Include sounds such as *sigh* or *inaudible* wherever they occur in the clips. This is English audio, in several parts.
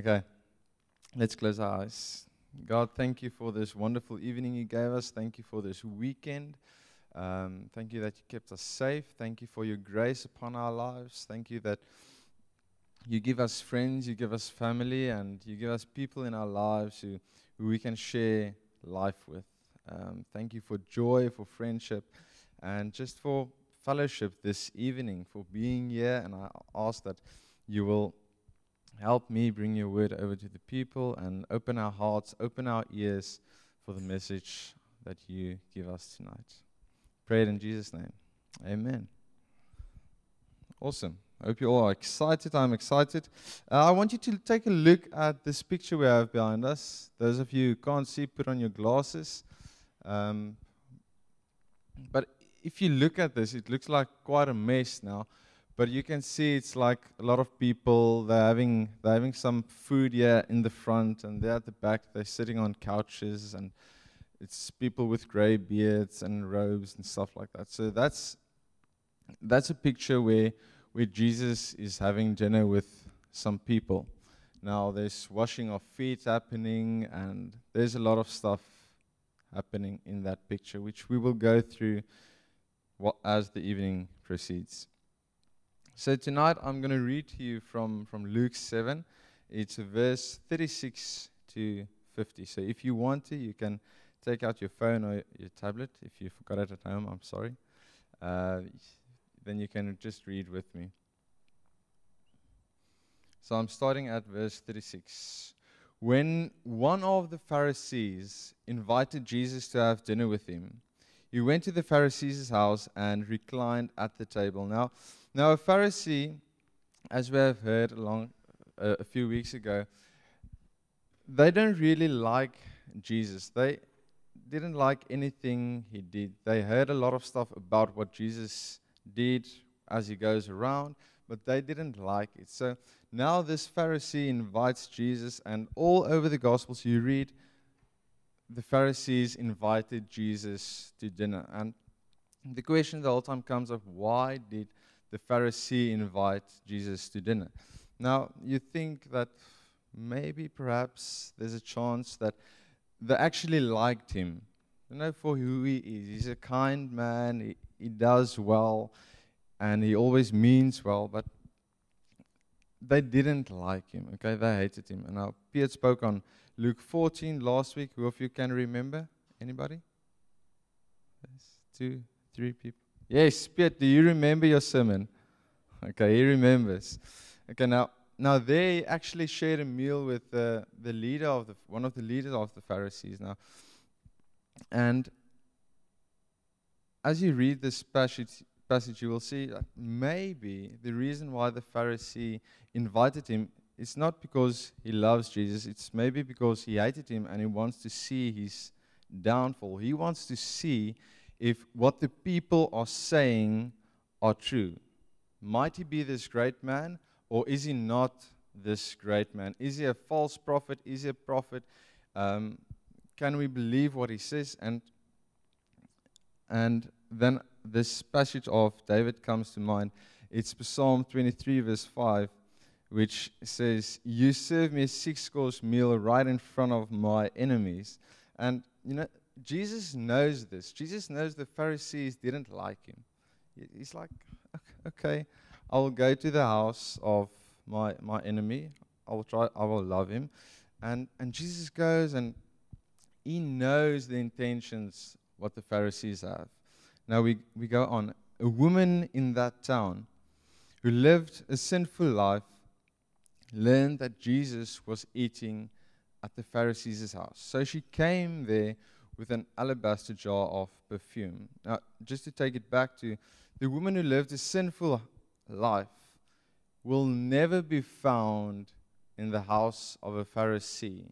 Okay, let's close our eyes. God, thank you for this wonderful evening you gave us. Thank you for this weekend. Um, thank you that you kept us safe. Thank you for your grace upon our lives. Thank you that you give us friends, you give us family, and you give us people in our lives who, who we can share life with. Um, thank you for joy, for friendship, and just for fellowship this evening, for being here. And I ask that you will help me bring your word over to the people and open our hearts, open our ears for the message that you give us tonight. Pray it in Jesus' name. Amen. Awesome. I hope you all are excited. I'm excited. Uh, I want you to take a look at this picture we have behind us. Those of you who can't see, put on your glasses. Um, but if you look at this, it looks like quite a mess now. But you can see it's like a lot of people. They're having they're having some food here in the front, and they're at the back. They're sitting on couches, and it's people with gray beards and robes and stuff like that. So that's that's a picture where where Jesus is having dinner with some people. Now there's washing of feet happening, and there's a lot of stuff happening in that picture, which we will go through as the evening proceeds. So tonight I'm going to read to you from, from Luke 7. It's verse 36 to 50. So if you want to, you can take out your phone or your tablet. If you forgot it at home, I'm sorry. Uh, then you can just read with me. So I'm starting at verse 36. When one of the Pharisees invited Jesus to have dinner with him, he went to the Pharisee's house and reclined at the table. Now, now a Pharisee, as we have heard along uh, a few weeks ago, they don't really like Jesus. They didn't like anything he did. They heard a lot of stuff about what Jesus did as he goes around, but they didn't like it. So now this Pharisee invites Jesus, and all over the Gospels you read, the Pharisees invited Jesus to dinner. And the question the whole time comes up why did the Pharisee invite Jesus to dinner? Now, you think that maybe perhaps there's a chance that they actually liked him. You know, for who he is. He's a kind man, he, he does well, and he always means well, but they didn't like him, okay? They hated him. And now, Piet spoke on Luke 14 last week. Who of you can remember? Anybody? Yes, two, three people. Yes, Piet, do you remember your sermon? Okay, he remembers. Okay, now now they actually shared a meal with the the leader of the one of the leaders of the Pharisees now. And as you read this passage, passage, you will see that maybe the reason why the Pharisee invited him is not because he loves Jesus, it's maybe because he hated him and he wants to see his downfall. He wants to see if what the people are saying are true. Might he be this great man, or is he not this great man? Is he a false prophet? Is he a prophet? Um, can we believe what he says? And and then this passage of David comes to mind. It's Psalm 23, verse 5, which says, You serve me a six course meal right in front of my enemies. And, you know, Jesus knows this. Jesus knows the Pharisees didn't like him. He's like, Okay, I will go to the house of my, my enemy. I will try, I will love him. And, and Jesus goes and he knows the intentions what the Pharisees have. Now we, we go on. A woman in that town who lived a sinful life learned that Jesus was eating at the Pharisees' house. So she came there with an alabaster jar of perfume. Now, just to take it back to the woman who lived a sinful life will never be found in the house of a Pharisee.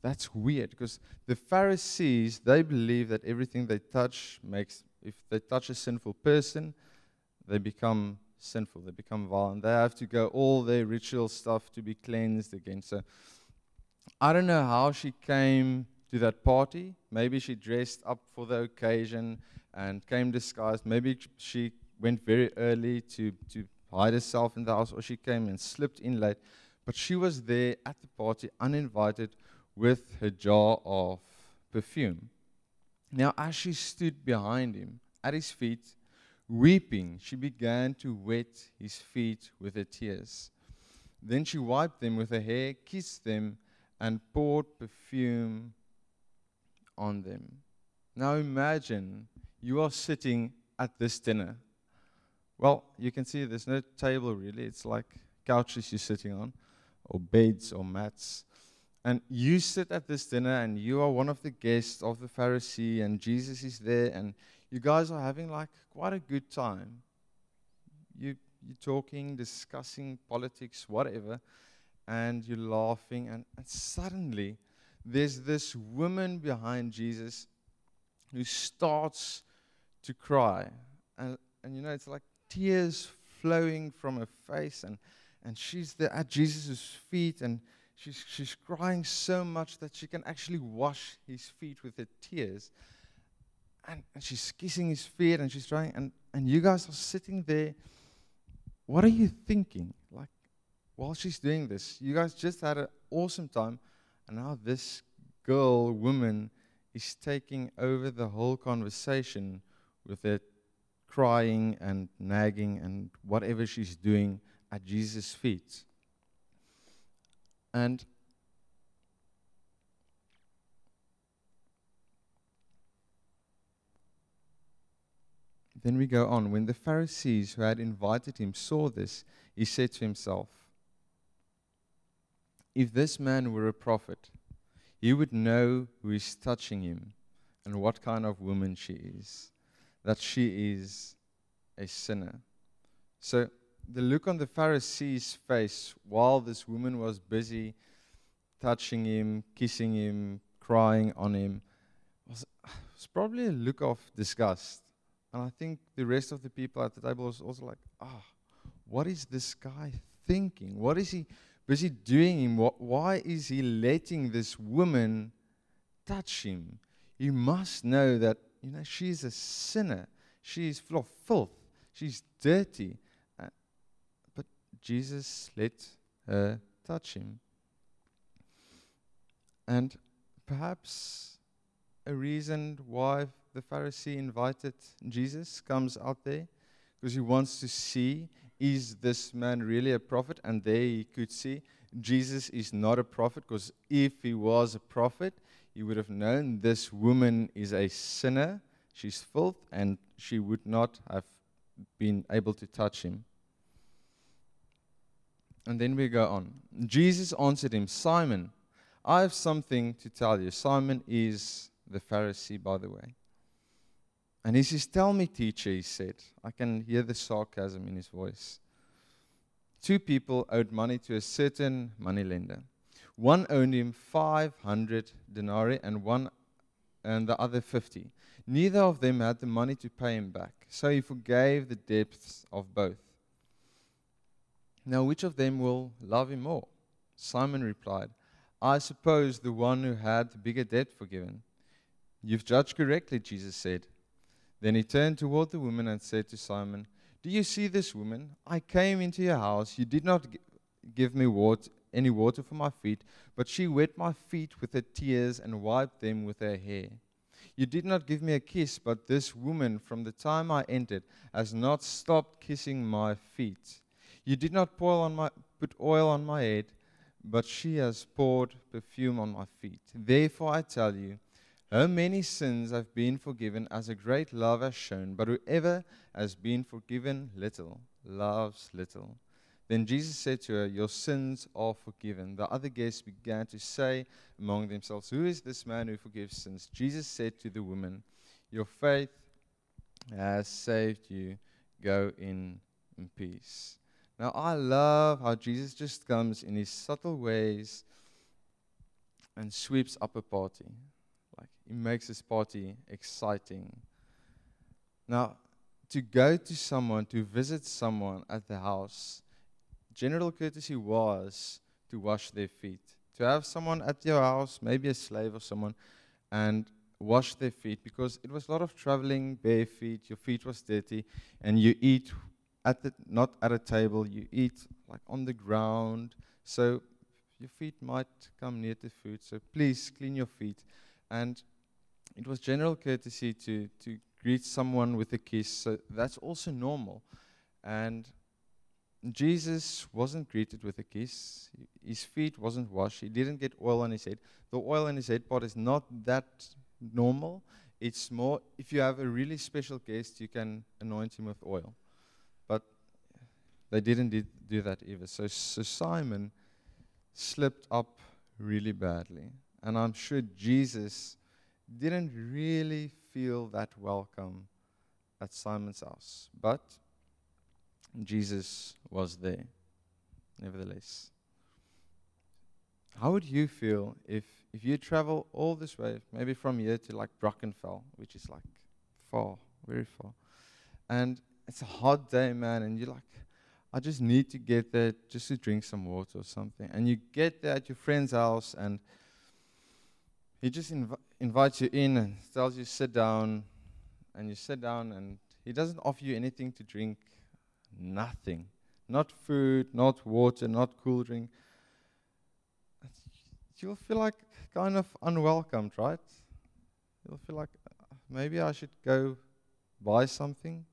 That's weird because the Pharisees, they believe that everything they touch makes, if they touch a sinful person, they become sinful, they become violent. They have to go all their ritual stuff to be cleansed again. So I don't know how she came to that party. Maybe she dressed up for the occasion and came disguised. Maybe she went very early to, to hide herself in the house, or she came and slipped in late. But she was there at the party, uninvited, with her jar of perfume. Now, as she stood behind him at his feet, weeping, she began to wet his feet with her tears. Then she wiped them with her hair, kissed them, and poured perfume on them. Now imagine you are sitting at this dinner. Well, you can see there's no table really, it's like couches you're sitting on, or beds or mats. And you sit at this dinner and you are one of the guests of the Pharisee, and Jesus is there, and you guys are having like quite a good time. You, you're talking, discussing politics, whatever, and you're laughing, and, and suddenly there's this woman behind Jesus who starts to cry. And, and you know, it's like tears flowing from her face, and, and she's there at Jesus' feet, and she's, she's crying so much that she can actually wash his feet with her tears. And, and she's kissing his feet, and she's trying, and, and you guys are sitting there. What are you thinking? Like, while she's doing this, you guys just had an awesome time, and now this girl, woman, is taking over the whole conversation with her crying and nagging and whatever she's doing at Jesus' feet. And then we go on. When the Pharisees who had invited him saw this, he said to himself, If this man were a prophet, he would know who is touching him and what kind of woman she is, that she is a sinner. So the look on the Pharisee's face while this woman was busy touching him, kissing him, crying on him was, was probably a look of disgust. And I think the rest of the people at the table was also like, ah, oh, what is this guy thinking? What is he busy doing him? Why is he letting this woman touch him? You must know that, you know, she's a sinner. She's full of filth. She's dirty. Uh, but Jesus let her touch him. And perhaps a reason why the Pharisee invited Jesus comes out there because he wants to see is this man really a prophet? And there he could see Jesus is not a prophet because if he was a prophet, he would have known this woman is a sinner, she's filth, and she would not have been able to touch him. And then we go on. Jesus answered him, Simon, I have something to tell you. Simon is the Pharisee, by the way. And he says, Tell me, teacher, he said. I can hear the sarcasm in his voice. Two people owed money to a certain moneylender. One owed him 500 denarii and one and the other 50. Neither of them had the money to pay him back, so he forgave the debts of both. Now, which of them will love him more? Simon replied, I suppose the one who had the bigger debt forgiven. You've judged correctly, Jesus said. Then he turned toward the woman and said to Simon, Do you see this woman? I came into your house. You did not give me water, any water for my feet, but she wet my feet with her tears and wiped them with her hair. You did not give me a kiss, but this woman, from the time I entered, has not stopped kissing my feet. You did not on my, put oil on my head, but she has poured perfume on my feet. Therefore I tell you, her many sins have been forgiven as a great love has shown, but whoever has been forgiven little loves little. Then Jesus said to her, Your sins are forgiven. The other guests began to say among themselves, Who is this man who forgives sins? Jesus said to the woman, Your faith has saved you. Go in, in peace. Now, I love how Jesus just comes in his subtle ways and sweeps up a party. He makes this party exciting. Now, to go to someone, to visit someone at the house, general courtesy was to wash their feet. To have someone at your house, maybe a slave or someone, and wash their feet because it was a lot of traveling bare feet, your feet was dirty, and you eat at the, not at a table, you eat like on the ground, So your feet might come near the food. So please clean your feet. And it was general courtesy to, to greet someone with a kiss. So that's also normal. And Jesus wasn't greeted with a kiss. His feet wasn't washed. He didn't get oil on his head. The oil on his head part is not that normal. It's more if you have a really special guest, you can anoint him with oil. But they didn't did, do that either. So, so Simon slipped up really badly. And I'm sure Jesus didn't really feel that welcome at Simon's house. But Jesus was there, nevertheless. How would you feel if, if you travel all this way, maybe from here to like Brackenfell, which is like far, very far, and it's a hot day, man, and you're like, I just need to get there just to drink some water or something. And you get there at your friend's house, and he just inv- invites you in and tells you sit down, and you sit down, and he doesn't offer you anything to drink, nothing, not food, not water, not cool drink. You'll feel like kind of unwelcomed, right? You'll feel like maybe I should go buy something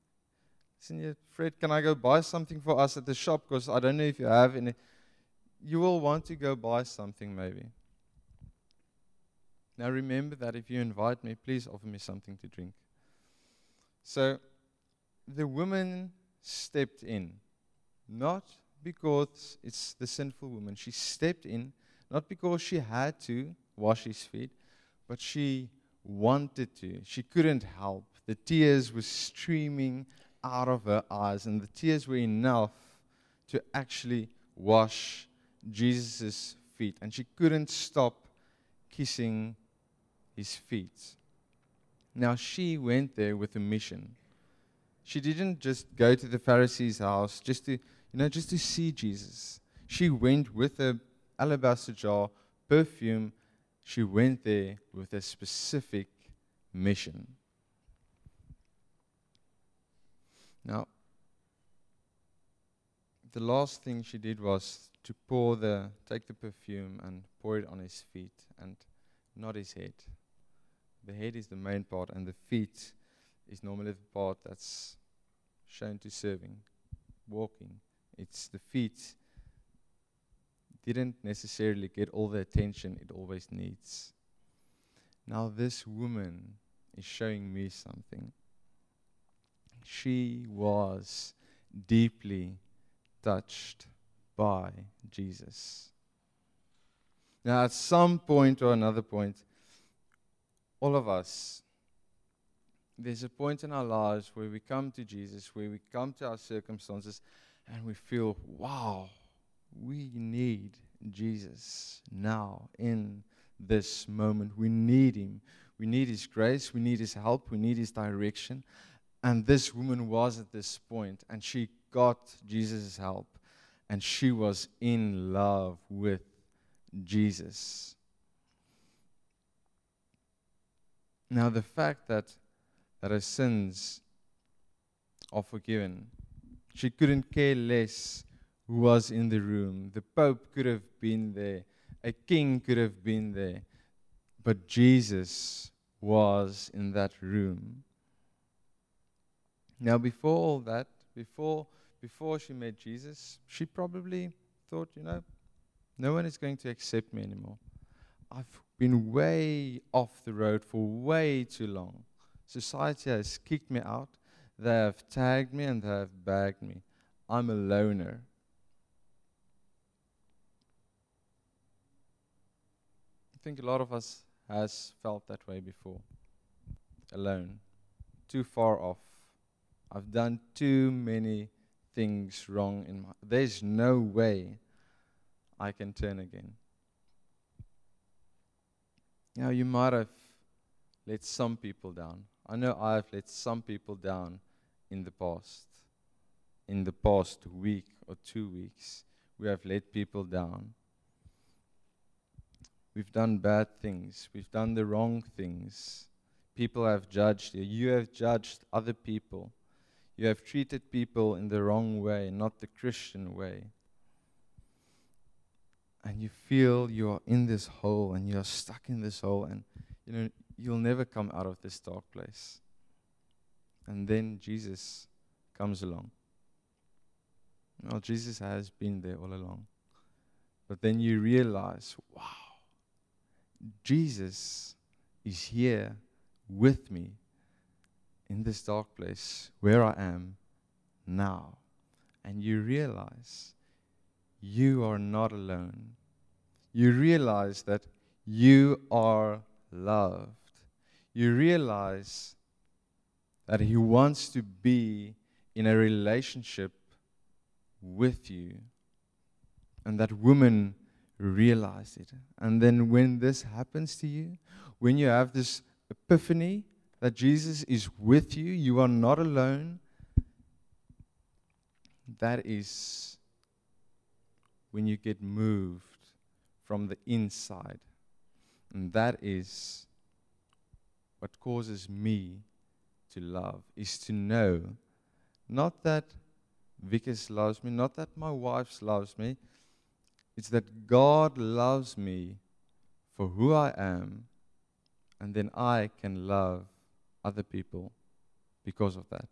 Listen Fred, can I go buy something for us at the shop? Because I don't know if you have any. You will want to go buy something maybe. Now remember that if you invite me, please offer me something to drink. So the woman stepped in, not because it's the sinful woman. She stepped in, not because she had to wash his feet, but she wanted to. She couldn't help. The tears were streaming out of her eyes, and the tears were enough to actually wash Jesus' feet. And she couldn't stop kissing his feet. Now, she went there with a mission. She didn't just go to the Pharisee's house just to, you know, just to see Jesus. She went with a alabaster jar, perfume. She went there with a specific mission. Now, the last thing she did was to pour the, take the perfume and pour it on his feet and not his head. The head is the main part, and the feet is normally the part that's shown to serving, walking. It's the feet didn't necessarily get all the attention it always needs. Now, this woman is showing me something she was deeply touched by Jesus. Now, at some point or another point, all of us, there's a point in our lives where we come to Jesus, where we come to our circumstances, and we feel, wow, we need Jesus now in this moment. We need Him. We need His grace. We need His help. We need His direction. And this woman was at this point, and she got Jesus' help, and she was in love with Jesus. Now, the fact that, that her sins are forgiven, she couldn't care less who was in the room. The Pope could have been there, a king could have been there, but Jesus was in that room. Now, before all that, before, before she met Jesus, she probably thought, you know, no one is going to accept me anymore. I've been way off the road for way too long. Society has kicked me out. They have tagged me and they have bagged me. I'm a loner. I think a lot of us has felt that way before. Alone. Too far off. I've done too many things wrong in my there's no way I can turn again. Now you might have let some people down. I know I've let some people down in the past. In the past week or two weeks, we have let people down. We've done bad things. We've done the wrong things. People have judged you. You have judged other people. You have treated people in the wrong way, not the Christian way. And you feel you are in this hole and you are stuck in this hole and you know you'll never come out of this dark place. And then Jesus comes along. Well, Jesus has been there all along. But then you realize, wow, Jesus is here with me in this dark place where I am now. And you realize you are not alone. You realize that you are loved. You realize that He wants to be in a relationship with you. And that woman realized it. And then when this happens to you, when you have this epiphany that Jesus is with you, you are not alone, that is when you get moved from the inside. And that is what causes me to love, is to know not that Vickers loves me, not that my wife loves me, it's that God loves me for who I am, and then I can love other people because of that.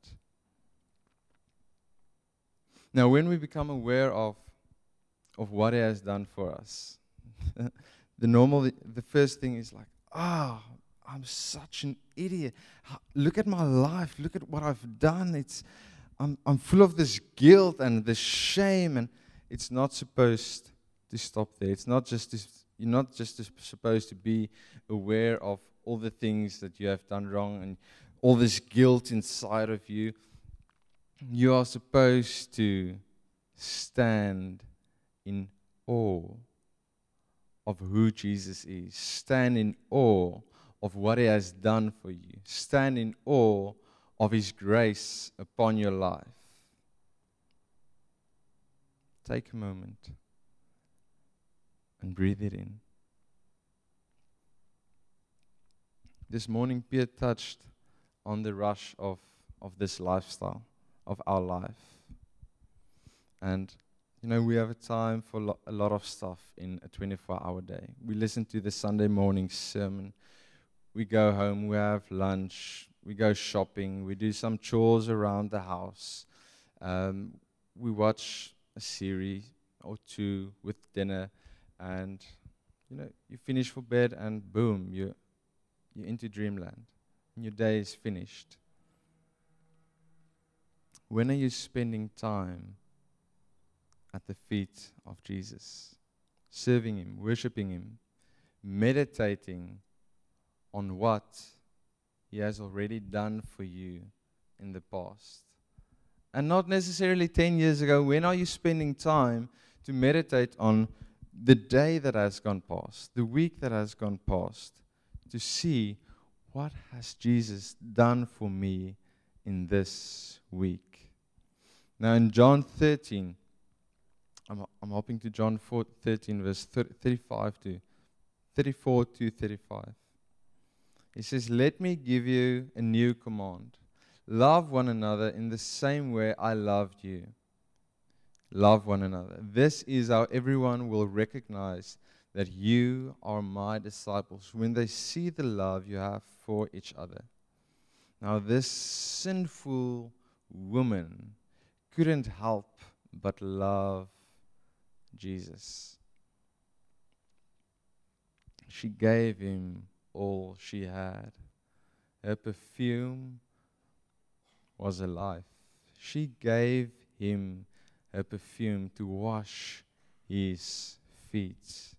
Now, when we become aware of, of what He has done for us, *laughs* the normal, the first thing is like, ah, oh, I'm such an idiot. Look at my life. Look at what I've done. It's, I'm, I'm full of this guilt and this shame, and it's not supposed to stop there. It's not just this, you're not just supposed to be aware of all the things that you have done wrong and all this guilt inside of you you are supposed to stand in awe of who Jesus is. Stand in awe of what He has done for you. Stand in awe of His grace upon your life. Take a moment and breathe it in. This morning, Pierre touched on the rush of, of this lifestyle of our life. And, you know, we have a time for lo- a lot of stuff in a 24 hour day. We listen to the Sunday morning sermon. We go home, we have lunch, we go shopping, we do some chores around the house. Um, we watch a series or two with dinner, and you know, you finish for bed, and boom, you you're into dreamland, and your day is finished. When are you spending time at the feet of Jesus, serving Him, worshiping Him, meditating on what He has already done for you in the past? And not necessarily 10 years ago. When are you spending time to meditate on the day that has gone past, the week that has gone past, to see what has Jesus done for me in this week? Now, in John 13, I'm, I'm hopping to John 4, 13, verse 35 to 34 to 35. He says, Let me give you a new command. Love one another in the same way I loved you. Love one another. This is how everyone will recognize that you are my disciples when they see the love you have for each other. Now, this sinful woman couldn't help but love Jesus. She gave him all she had. Her perfume was a life. She gave him her perfume to wash his feet.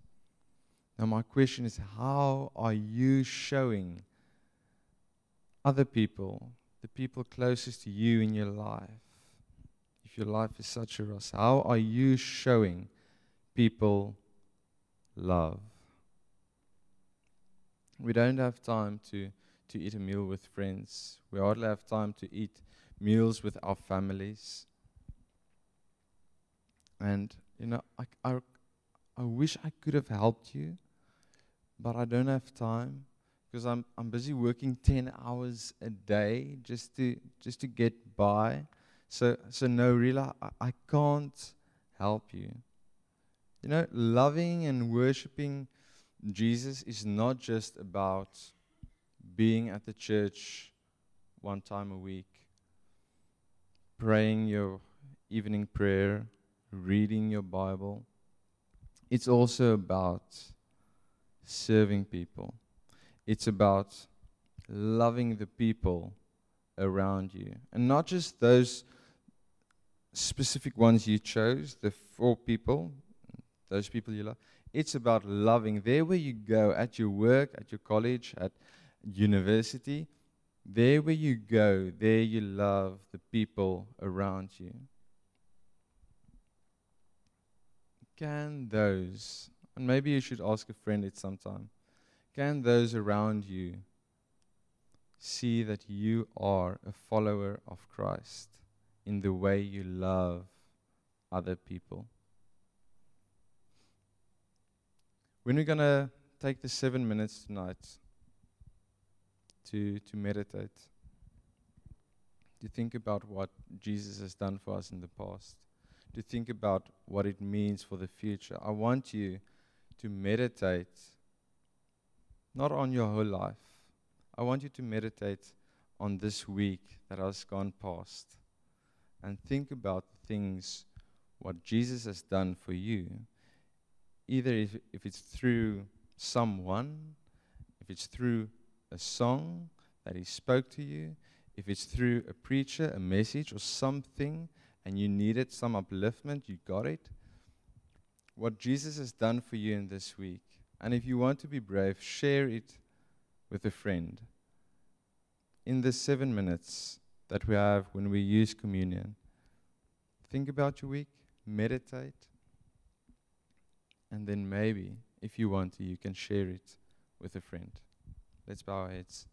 Now, my question is how are you showing other people, the people closest to you in your life, if your life is such a rust, how are you showing people love? We don't have time to, to eat a meal with friends. We hardly have time to eat meals with our families. And, you know, I, I, I wish I could have helped you, but I don't have time because I'm, I'm busy working 10 hours a day just to, just to get by. So, so no, really, I, I can't help you. You know, loving and worshiping Jesus is not just about being at the church one time a week, praying your evening prayer, reading your Bible. It's also about serving people. It's about loving the people around you. And not just those specific ones you chose, the four people, those people you love. It's about loving there where you go, at your work, at your college, at university. There where you go, there you love the people around you. Can those, and maybe you should ask a friend at some time, can those around you see that you are a follower of Christ in the way you love other people? When we're going to take the seven minutes tonight to, to meditate, to think about what Jesus has done for us in the past, to think about what it means for the future, I want you to meditate not on your whole life. I want you to meditate on this week that has gone past and think about things, what Jesus has done for you either if, if it's through someone, if it's through a song that he spoke to you, if it's through a preacher, a message, or something, and you needed some upliftment, you got it. What Jesus has done for you in this week. And if you want to be brave, share it with a friend. In the seven minutes that we have when we use communion, think about your week, meditate, and then maybe, if you want to, you can share it with a friend. Let's bow our heads.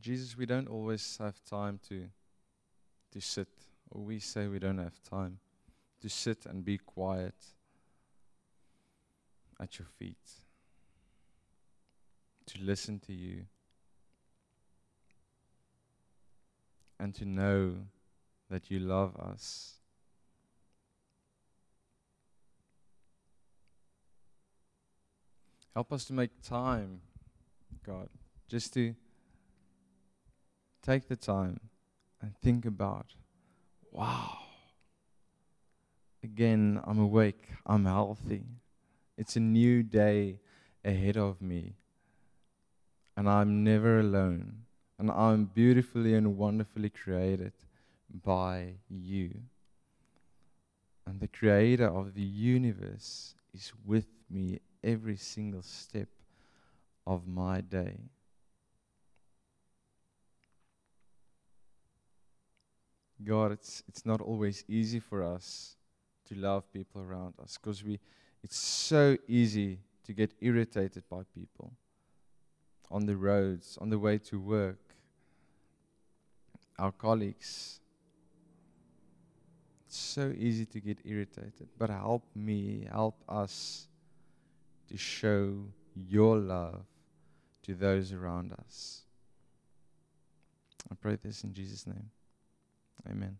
Jesus, we don't always have time to to sit, or we say we don't have time to sit and be quiet at your feet, to listen to you, and to know that you love us. Help us to make time, God, just to take the time and think about wow, again, I'm awake, I'm healthy. It's a new day ahead of me. And I'm never alone. And I'm beautifully and wonderfully created by you. And the creator of the universe is with me every single step of my day. God, it's, it's not always easy for us to love people around us because we it's so easy to get irritated by people on the roads, on the way to work, our colleagues. It's so easy to get irritated. But help me, help us to show your love to those around us. I pray this in Jesus' name. Amen.